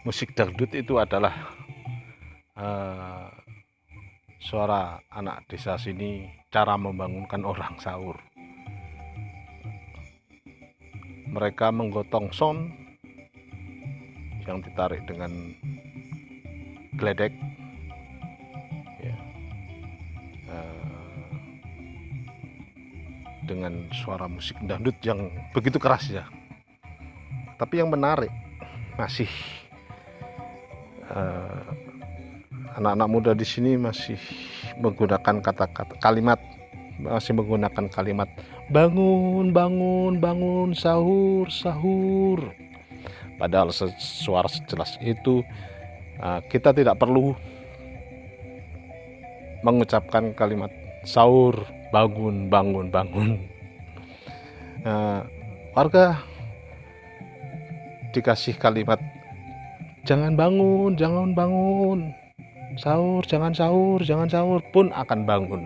musik dangdut itu adalah uh, suara anak desa sini cara membangunkan orang sahur mereka menggotong sound yang ditarik dengan geledek ya. uh, dengan suara musik dangdut yang begitu keras ya tapi yang menarik masih uh, anak-anak muda di sini masih menggunakan kata-kata kalimat masih menggunakan kalimat bangun bangun bangun sahur sahur. Padahal suara sejelas itu uh, kita tidak perlu mengucapkan kalimat sahur bangun bangun bangun. Uh, warga dikasih kalimat jangan bangun jangan bangun. Sahur jangan sahur jangan sahur pun akan bangun.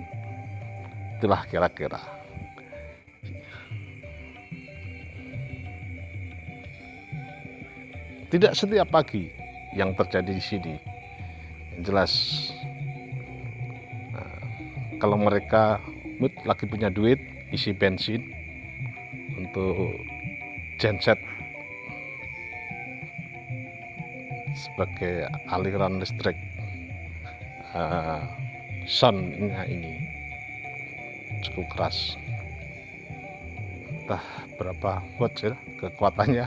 Itulah kira-kira. Tidak setiap pagi yang terjadi di sini. Jelas nah, kalau mereka lagi punya duit isi bensin untuk genset sebagai aliran listrik uh, soundnya ini cukup keras. Entah berapa watt ya kekuatannya